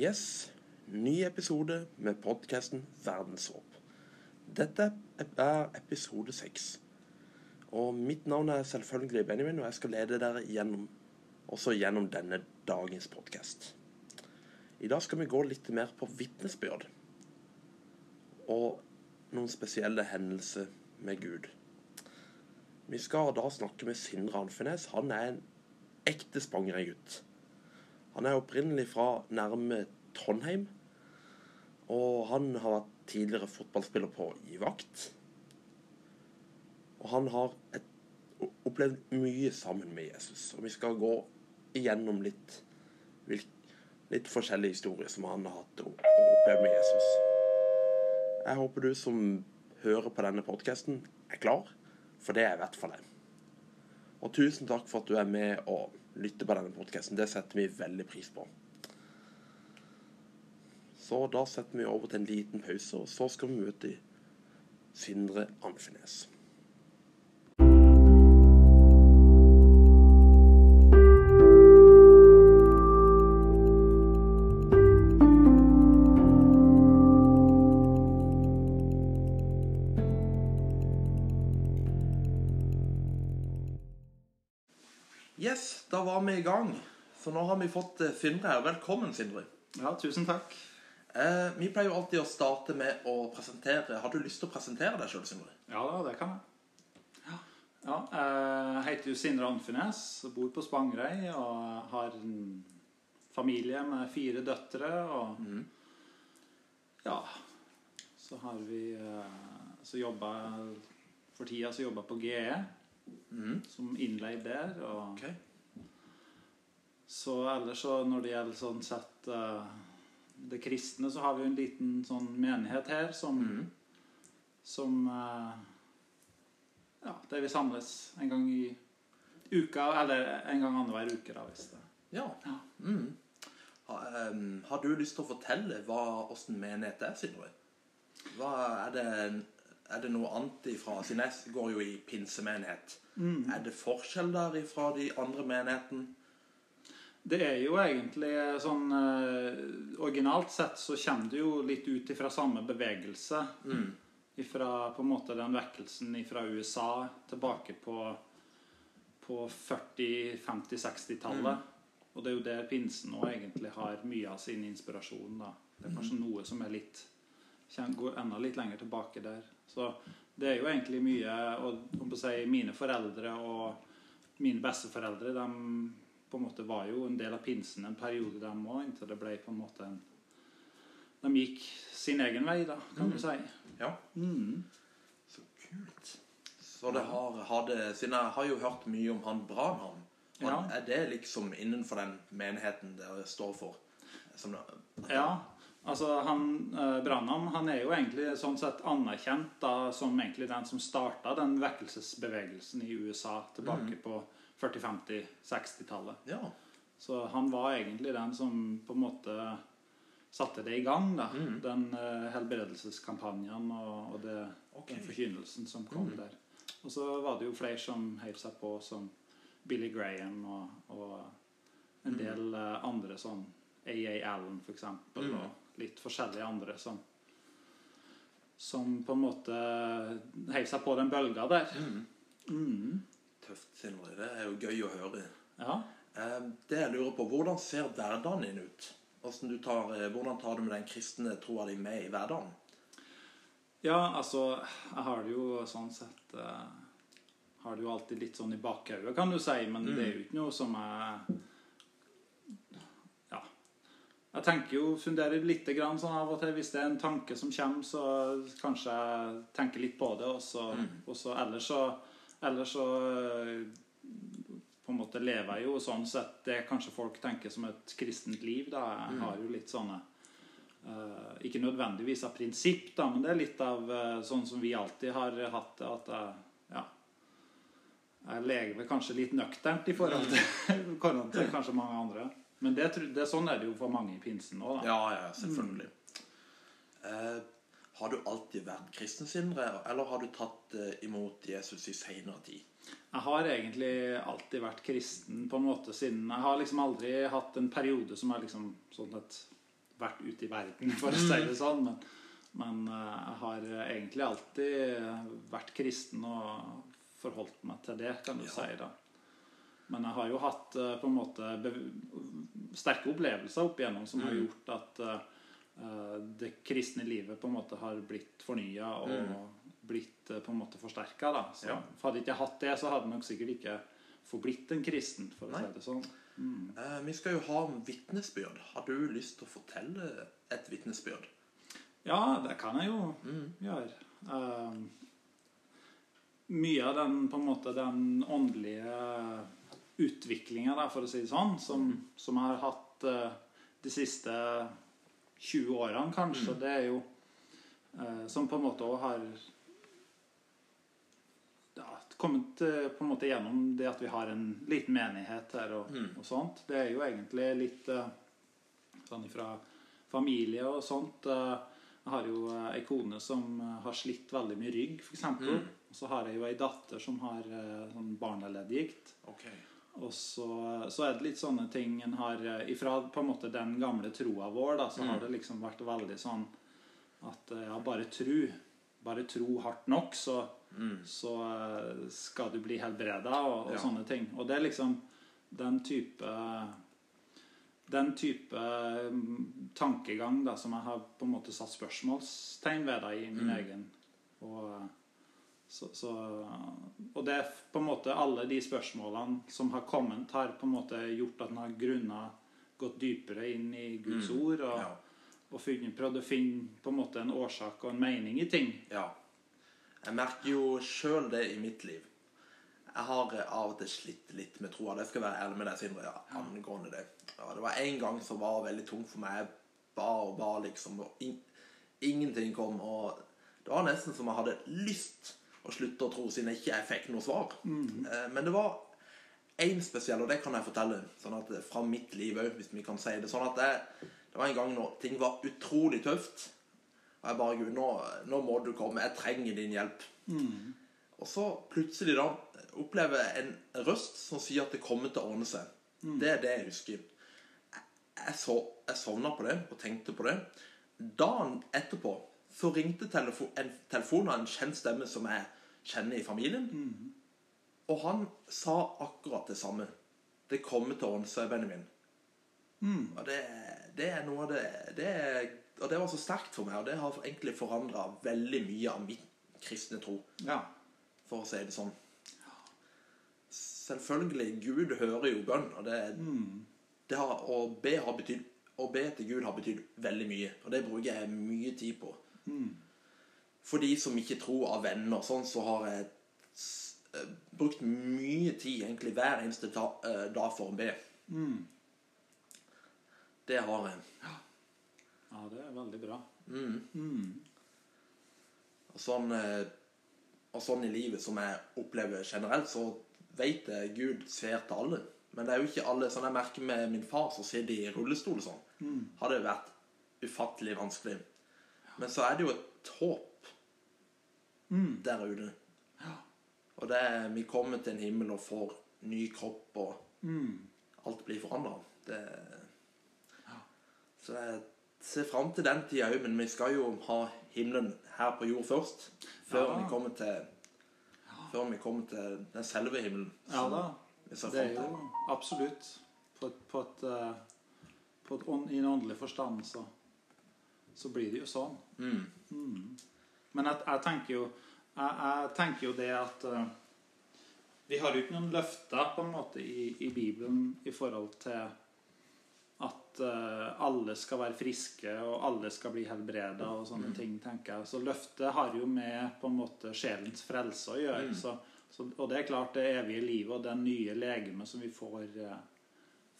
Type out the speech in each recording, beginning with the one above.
Yes, ny episode med podkasten Verdenshåp. Dette er episode seks. Og mitt navn er selvfølgelig Benjamin, og jeg skal lede dere gjennom, også gjennom denne dagens podkast. I dag skal vi gå litt mer på vitnesbyrd og noen spesielle hendelser med Gud. Vi skal da snakke med Sindre Anfenes. Han er en ekte Spangereid-gutt. Han er opprinnelig fra nærme Trondheim. Og han har vært tidligere fotballspiller på i vakt. Og han har et, opplevd mye sammen med Jesus. Og vi skal gå igjennom litt, litt forskjellige historier som han har hatt og opplevd med Jesus. Jeg håper du som hører på denne podkasten, er klar, for det er i hvert fall jeg. Og tusen takk for at du er med og lytter på denne podkasten. Det setter vi veldig pris på. Så da setter vi over til en liten pause, og så skal vi møte Sindre Anfenes. I gang. For nå har vi fått eh, Sindre her. Velkommen, Sindre. Ja, tusen takk. Eh, vi pleier jo alltid å starte med å presentere Har du lyst til å presentere deg sjøl, Sindre? Ja da, det kan jeg. Ja, ja Jeg heter jo Sindre og bor på Spangereid og har en familie med fire døtre. Og ja Så har vi eh, Så jobber jeg For tida så jobber jeg på GE som innleid der. Og Ok. Så ellers så når det gjelder sånn sett uh, det kristne, så har vi jo en liten sånn menighet her som Som uh, Ja, der vi samles en gang i uka, eller en gang annenhver uke, da, hvis det Ja. Ja. Mm. Ha, um, har du lyst til å fortelle hva, åssen menighet er, Sindre? Hva er det, er det noe annet ifra Siden jeg går jo i pinsemenighet. Er det forskjell der ifra de andre menighetene? Det er jo egentlig sånn eh, Originalt sett så kommer det jo litt ut ifra samme bevegelse. Ifra på en måte den vekkelsen fra USA tilbake på, på 40-, 50-, 60-tallet. Og det er jo der pinsen nå egentlig har mye av sin inspirasjon. da. Det er kanskje noe som er litt går enda litt lenger tilbake der. Så det er jo egentlig mye Og om å si, mine foreldre og mine besteforeldre de på en måte var jo en del av pinsen en periode, dem òg, inntil det ble på en måte en De gikk sin egen vei, da, kan du si. Ja. Mm. Så kult. Så det har, har det, Siden jeg har jo hørt mye om han Branham. Ja. Er det liksom innenfor den menigheten dere står for? Som, Ja, altså han eh, Branham han er jo egentlig sånn sett anerkjent da, som egentlig den som starta den vekkelsesbevegelsen i USA tilbake på 40-, 50-, 60-tallet. ja. Så han var egentlig den som på en måte satte det i gang, da. Den uh, helbredelseskampanjen og, og det, okay. den forkynnelsen som kom der. Og så var det jo flere som heiv seg på, som Billy Graham og, og en del uh, andre sånn A.A. Allen, eksempel, Mm. og litt forskjellige andre som som på en måte heiv seg på den bølga der. Mm. Tøft, Sindre. Det er jo gøy å høre. Ja. Eh, Det jeg lurer på, Hvordan ser hverdagen din ut? Tar, eh, hvordan tar du med den kristne troa di med i hverdagen? Ja, altså Jeg har det jo sånn sett eh, Har det jo alltid litt sånn i bakhodet, kan du si. Men det er jo ikke noe som jeg Ja. Jeg tenker jo, funderer litt grann sånn av og til. Hvis det er en tanke som kommer, så kanskje jeg tenker litt på det. Og så, og så ellers så Ellers så eh, på en måte lever jeg jo sånn sett det kanskje folk tenker som et kristent liv. da Jeg har jo litt sånne Uh, ikke nødvendigvis av prinsipp, da, men det er litt av uh, sånn som vi alltid har hatt det. At jeg, ja, jeg lever kanskje litt nøkternt i forhold til, mm. forhold til kanskje mange andre. Men det, det, sånn er det jo for mange i pinsen òg. Ja, ja, selvfølgelig. Eh, har du alltid vært kristen, Sindre, eller har du tatt eh, imot Jesus i seinere tid? Jeg har egentlig alltid vært kristen på en måte siden Jeg har liksom aldri hatt en periode som har liksom sånn at, vært ute i verden, for å si det sånn. Men, men eh, jeg har egentlig alltid vært kristen og forholdt meg til det, kan du Ja. si. da. Men jeg har jo hatt eh, på en måte sterke opplevelser opp igjennom som har Mm. gjort at eh, eh, det kristne livet på en måte har blitt fornya og Mm. blitt eh, på en måte forsterka. Ja. Hadde ikke jeg hatt det, så hadde jeg nok sikkert ikke forblitt en kristen, for å Nei. si det sånn. Mm. Eh, vi skal jo ha vitnesbyrd. Har du lyst til å fortelle et vitnesbyrd? Ja, det kan jeg jo Mm. gjøre. Eh, mye av den på en måte den åndelige utviklinga, for å si det sånn, som, som jeg har hatt eh, de siste 20 årene, kanskje, det er jo eh, Som på en måte òg har ja, kommet eh, på en måte gjennom det at vi har en liten menighet her og, Mm. og sånt. Det er jo egentlig litt eh, sånn ifra familie og sånt. eh, Jeg har jo eh, ei kone som har slitt veldig mye rygg, f.eks. Mm. Og så har jeg jo ei datter som har sånn barneleddgikt. Ok. Og så, så er det litt sånne ting en har eh, Ifra på en måte den gamle troa vår, da, så Mm. har det liksom vært veldig sånn at eh, ja, bare tru. Bare tro hardt nok, så, Mm. så eh, skal du bli helbreda og, og Ja. sånne ting. Og det er liksom den type den type mm, tankegang da, som jeg har på en måte satt spørsmålstegn ved da, i min Mm. egen. Og, så, så, og det er på en måte alle de spørsmålene som har kommet, har på en måte gjort at en har grunna gått dypere inn i Guds Mm. ord og, Ja. og funnet, prøvd å finne på en måte en årsak og en mening i ting. ja. Jeg merker jo sjøl det i mitt liv. Jeg har eh, av og til slitt litt med troa. Det skal jeg være ærlig med deg, Sindre. Ja, angående det. Ja, det var en gang som var veldig tung for meg. Jeg ba og ba, liksom, og in ingenting kom. Og det var nesten som jeg hadde lyst å slutte å tro, siden jeg ikke fikk noe svar. Eh, Men det var én spesiell, og det kan jeg fortelle sånn at fra mitt liv òg, hvis vi kan si det. Sånn at jeg, Det var en gang når ting var utrolig tøft. Og jeg bare Gud, nå, nå må du komme. Jeg trenger din hjelp. Og så plutselig da opplever jeg en røst som sier at det kommer til å ordne seg. Det er det jeg husker. Jeg, jeg, så, jeg sovna på det og tenkte på det. Dagen etterpå så ringte telefo en telefon av en kjent stemme som jeg kjenner i familien. Og han sa akkurat det samme. Det kommer til å seg, Benjamin. Og det, det er noe av det, det Og det var så sterkt for meg, og det har egentlig forandra veldig mye av min kristne tro Ja. for å si det sånn. Selvfølgelig, Gud hører jo bønn, og det, det har, å, be har betydd, å be til Gud har betydd veldig mye. Og det bruker jeg mye tid på. For de som ikke tror av venner, sånn, så har jeg eh, brukt mye tid, egentlig hver eneste eh, dag for å be. Det har jeg. ja, det er veldig bra. Og sånn, eh, og sånn i livet som jeg opplever generelt, så vet jeg Gud ser til alle. Men det er jo ikke alle. Sånn jeg merker med min far som sitter i rullestol og sånn, har det vært ufattelig vanskelig. Men så er det jo et håp der ute. Og det er, vi kommer til en himmel og får ny kropp, og alt blir forandra. Så jeg ser fram til den tida òg, men vi skal jo ha himmelen her på jord først. Før Ja. vi kommer til Før vi kommer til den selve himmelen. Ja da. Det er jo absolutt På, et, på, et, eh, på et, I en åndelig forstand så, så blir det jo sånn. Mm. Men jeg, jeg tenker jo jeg, jeg tenker jo det at uh, Vi har jo ikke noen løfter på en måte i, i Bibelen i forhold til at uh, alle skal være friske og alle skal bli helbreda og sånne ting, tenker jeg. Så løftet har jo med på en måte sjelens frelse å gjøre. Så, så, og det er klart det evige livet og den nye legemet som vi får, uh,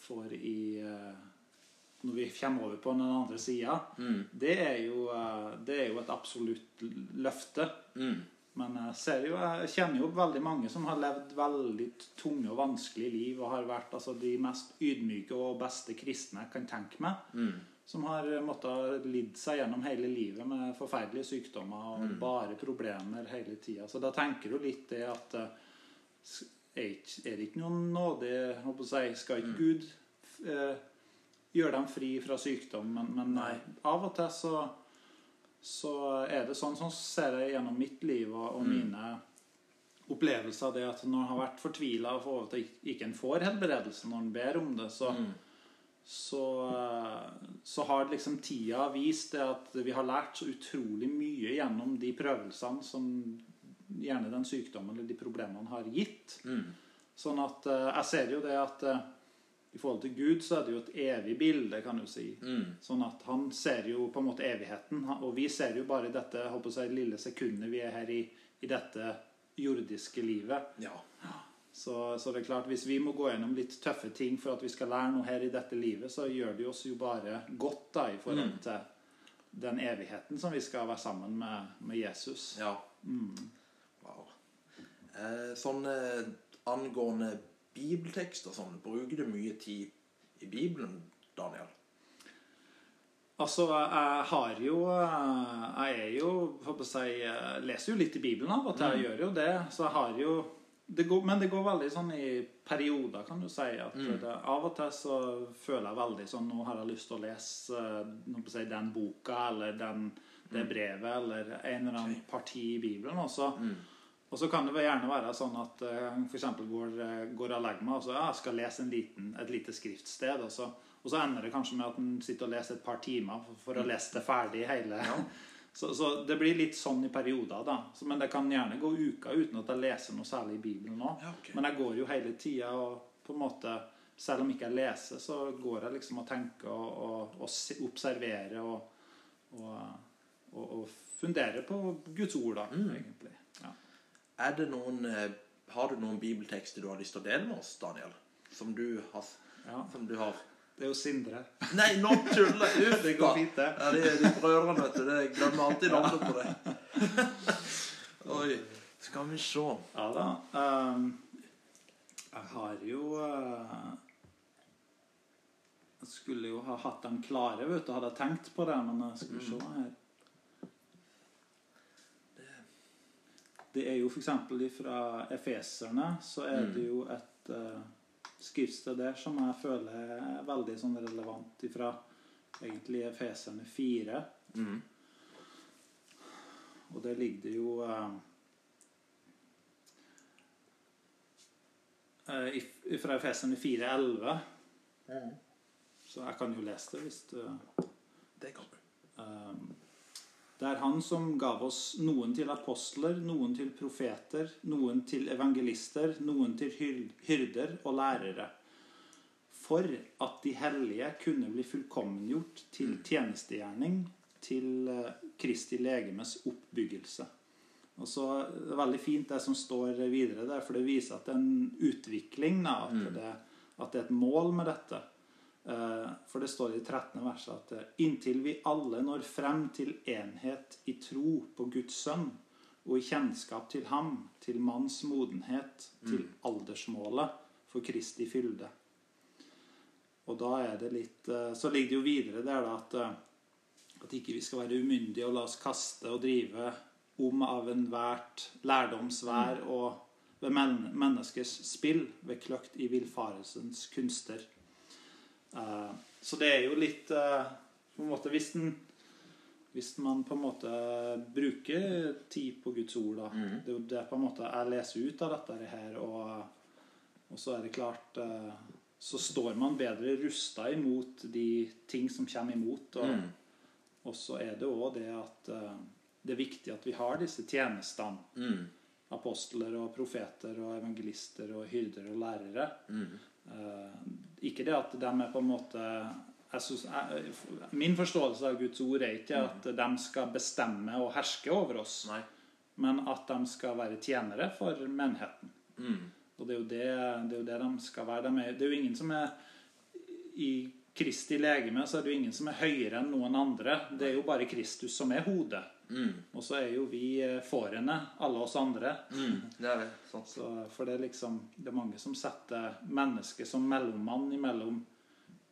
får i eh, når vi kommer over på den andre sida, Mm. det, eh, det er jo et absolutt løfte. Mm. Men jeg ser jo, jeg kjenner jo veldig mange som har levd veldig tunge og vanskelige liv og har vært altså, de mest ydmyke og beste kristne jeg kan tenke meg. Mm. Som har måttet lidd seg gjennom hele livet med forferdelige sykdommer og bare problemer hele tida. Så da tenker du litt det at eh, er det ikke noen nåde Skal ikke Gud eh, gjøre dem fri fra sykdom, men, men Nei. av og til så, så er det sånn Sånn ser jeg gjennom mitt liv og, og mine opplevelser det at når en har vært fortvila for at ikke en får helbredelse når en ber om det, så, så, eh, så har liksom tida vist det at vi har lært så utrolig mye gjennom de prøvelsene som gjerne den sykdommen eller de problemene har gitt. Sånn at eh, jeg ser jo det at eh, i forhold til Gud så er det jo et evig bilde, kan du si. Sånn at han ser jo på en måte evigheten, og vi ser jo bare dette håper jeg, lille sekundet vi er her i, i dette jordiske livet. Ja. Så, så det er klart, hvis vi må gå gjennom litt tøffe ting for at vi skal lære noe her i dette livet, så gjør det oss jo bare godt da i forhold til den evigheten som vi skal være sammen med, med Jesus. ja. Wow. Eh, sånn eh, angående bibeltekst og sånn, bruker du mye tid i Bibelen, Daniel? Altså, jeg har jo Jeg er jo håper jeg, si, jeg leser jo litt i Bibelen av og til. Jeg gjør jo det. Så jeg har jo det går, Men det går veldig sånn i perioder, kan du si. At det, av og til så føler jeg veldig sånn Nå har jeg lyst til å lese håper jeg, å si, den boka eller den, det brevet eller en eller annen parti i Bibelen. Og så, og så kan det gjerne være sånn at uh, f.eks. går, eh, går og legger meg og så ja, jeg skal lese en liten, et lite skriftsted. Og så, og så ender det kanskje med at en sitter og leser et par timer for, for å lese det ferdig hele. Så, så det blir litt sånn i perioder, da. Så, men det kan gjerne gå uker uten at jeg leser noe særlig i Bibelen nå. Ja, okay. Men jeg går jo hele tida og på en måte Selv om ikke jeg leser, så går jeg liksom og tenker og, og, og se- observerer og, og funderer på Guds ord, da, Mm. egentlig. Ja. Er det noen, eh, har du noen bibeltekster du har lyst til å dele med oss, Daniel? Som du har, Ja. som du har Det er jo Sindre. Nei, nå tuller! Uff, Det går fint, det. Ja, de, de brødrene, vet du. Det jeg glemmer alltid navnet på det. Oi. Skal vi se. Ja da. Um, jeg har jo uh, Jeg skulle jo ha hatt dem klare, vet du, hadde jeg tenkt på det, men jeg skulle vi se her Det er jo f.eks. fra Efeserne, så er det jo et uh, skriftsted der som jeg føler er veldig sånn relevant ifra egentlig Efeserne 4. Mm. Og der ligger det jo uh, eh, Fra Efeserne 4,11. Så jeg kan jo lese det hvis du Det kan du. Um, Det er han som gav oss noen til apostler, noen til profeter, noen til evangelister, noen til hyrder og lærere. For at de hellige kunne bli fullkommengjort til tjenestegjerning til eh, Kristi legemes oppbyggelse. Og så er Det er veldig fint det som står videre der, for det viser at det er en utvikling. Da, at, det, at det er et mål med dette. Eh, For det står i 13. verset at eh, inntil vi alle når frem til enhet i tro på Guds sønn og i kjennskap til ham, til manns modenhet, til aldersmålet for Kristi fylde. Og da er det litt eh, Så ligger det jo videre der da at, at ikke vi skal være umyndige og la oss kaste og drive om av enhvert lærdomsvær og ved men menneskers spill, ved kløkt i villfarelsens kunster. Eh, så det er jo litt eh, på en måte Hvis, den, hvis man på en måte bruker tid på Guds ord, da Det er jo det på en måte jeg leser ut av dette her, og, og så er det klart eh, Så står man bedre rusta imot de ting som kommer imot. Og, og så er det òg det at det er viktig at vi har disse tjenestene. Mm. Apostler og profeter og evangelister og hyrder og lærere. Mm. Ikke det at de er på en måte synes, jeg, Min forståelse av Guds ord er ikke at de skal bestemme og herske over oss, Nei. men at de skal være tjenere for menigheten. Mm. Og det er det, det, er jo det de skal være. De er, det er jo ingen som er I Kristi legeme så er det jo ingen som er høyere enn noen andre. Det er jo bare Kristus som er hodet. Mm. Og så er jo vi eh, fårene, alle oss andre. Mm. Det er det. Sånn. Så, for det er liksom Det er mange som setter mennesket som mellommann imellom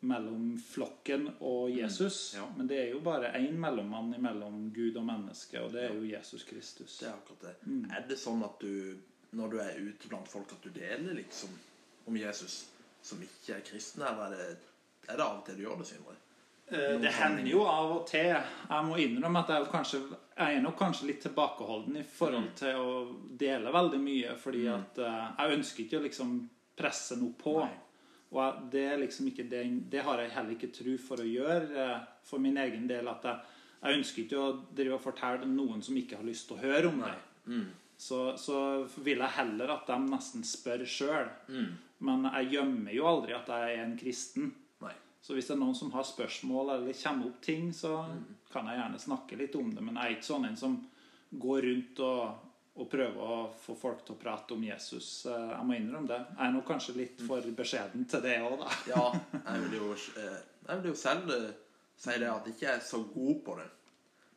mellom flokken og Jesus. ja. Men det er jo bare én mellommann mellom Gud og menneske, og det er jo Jesus Kristus. Det er akkurat det. Er det sånn at du, når du er ute blant folk, at du deler liksom om Jesus som ikke er kristne, eller er det Er det av og til du gjør det, Sindre? Eh, Det hender jo av og til. Jeg må innrømme at jeg, kanskje, jeg er nok kanskje litt tilbakeholden i forhold til å dele veldig mye. Fordi at eh, jeg ønsker ikke å liksom presse noe på. Nei. Og det liksom ikke det, det har jeg heller ikke tro for å gjøre eh, for min egen del. At jeg, jeg ønsker ikke å drive og fortelle noen som ikke har lyst til å høre om det. Så, så vil jeg heller at de nesten spør sjøl. Men jeg gjemmer jo aldri at jeg er en kristen. Så hvis det er noen som har spørsmål eller kommer opp ting, så kan jeg gjerne snakke litt om det. Men jeg er ikke sånn en som går rundt og, og prøver å få folk til å prate om Jesus. Eh, Jeg må innrømme det. Jeg er nok kanskje litt for beskjeden til det òg, da. Ja, jeg vil jo, eh, jeg vil jo selv eh, si det at jeg ikke er så god på det.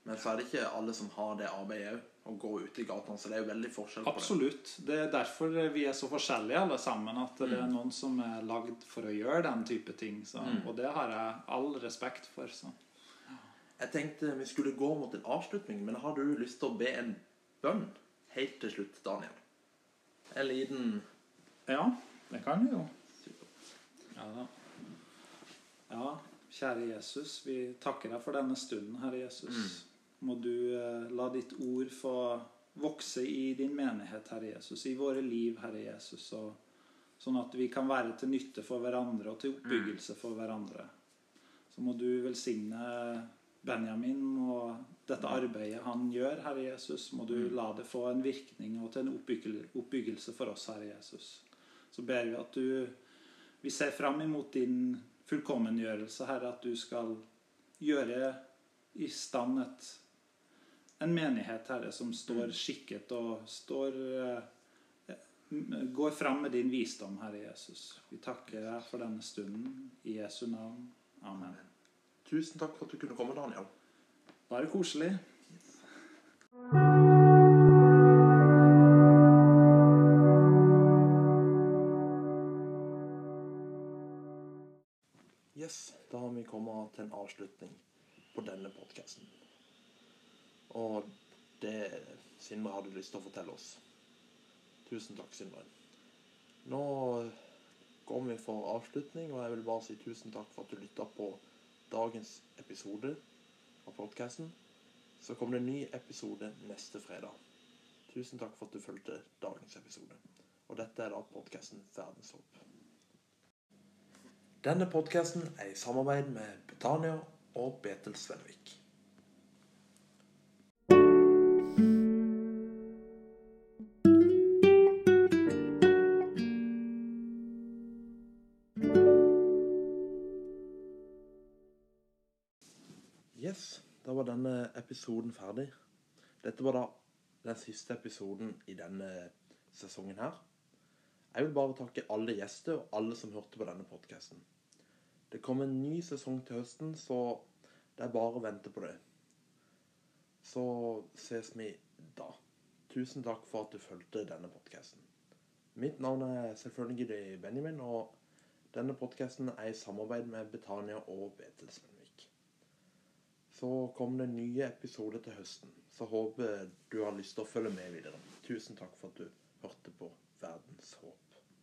Men så er det ikke alle som har det arbeidet òg, å gå ute i gatene. Så det er jo veldig forskjell på det. Absolutt. Det er derfor vi er så forskjellige alle sammen. At det er noen som er lagd for å gjøre den type ting. Så, Og det har jeg all respekt for. Så. Jeg tenkte vi skulle gå mot en avslutning, men har du lyst til å be en bønn helt til slutt, Daniel? En liten Ja, det kan vi jo. Ja da. Ja, kjære Jesus, vi takker deg for denne stunden, Herre Jesus. Må du eh, la ditt ord få vokse i din menighet, Herre Jesus, i våre liv, Herre Jesus, sånn at vi kan være til nytte for hverandre og til oppbyggelse for hverandre. Så må du velsigne Benjamin og dette arbeidet han gjør, Herre Jesus. Må du la det få en virkning og til en oppbyggelse for oss, Herre Jesus. Så ber vi at du Vi ser fram imot din fullkommengjørelse, Herre, at du skal gjøre i stand et, en menighet, Herre, som står skikket og står eh, Går fram med din visdom, Herre Jesus. Vi takker deg for denne stunden. I Jesu navn. Amen. Tusen takk for at du kunne komme, Daniel. Bare koselig. Yes, da har vi kommet til en avslutning på denne podcasten. Og det Sindre hadde lyst til å fortelle oss. Tusen takk, Sindre. Nå går vi for avslutning, og jeg vil bare si tusen takk for at du lytta på dagens episode av podcasten. Så kommer det en ny episode neste fredag. Tusen takk for at du fulgte dagens episode. Og dette er da podcasten Verdenshåp. Denne podcasten er i samarbeid med Betania og Betel Svenvik. Episoden ferdig. Dette var da den siste episoden i denne sesongen her. Jeg vil bare takke alle gjester og alle som hørte på denne podcasten. Det kommer en ny sesong til høsten, så det er bare å vente på det. Så ses vi da. Tusen takk for at du fulgte denne podcasten. Mitt navn er selvfølgelig Benjamin, og denne podcasten er i samarbeid med Betania og Betel Svenvik. Så kommer det nye episoder til høsten, så håper du har lyst til å følge med videre. Tusen takk for at du hørte på Verdens håp.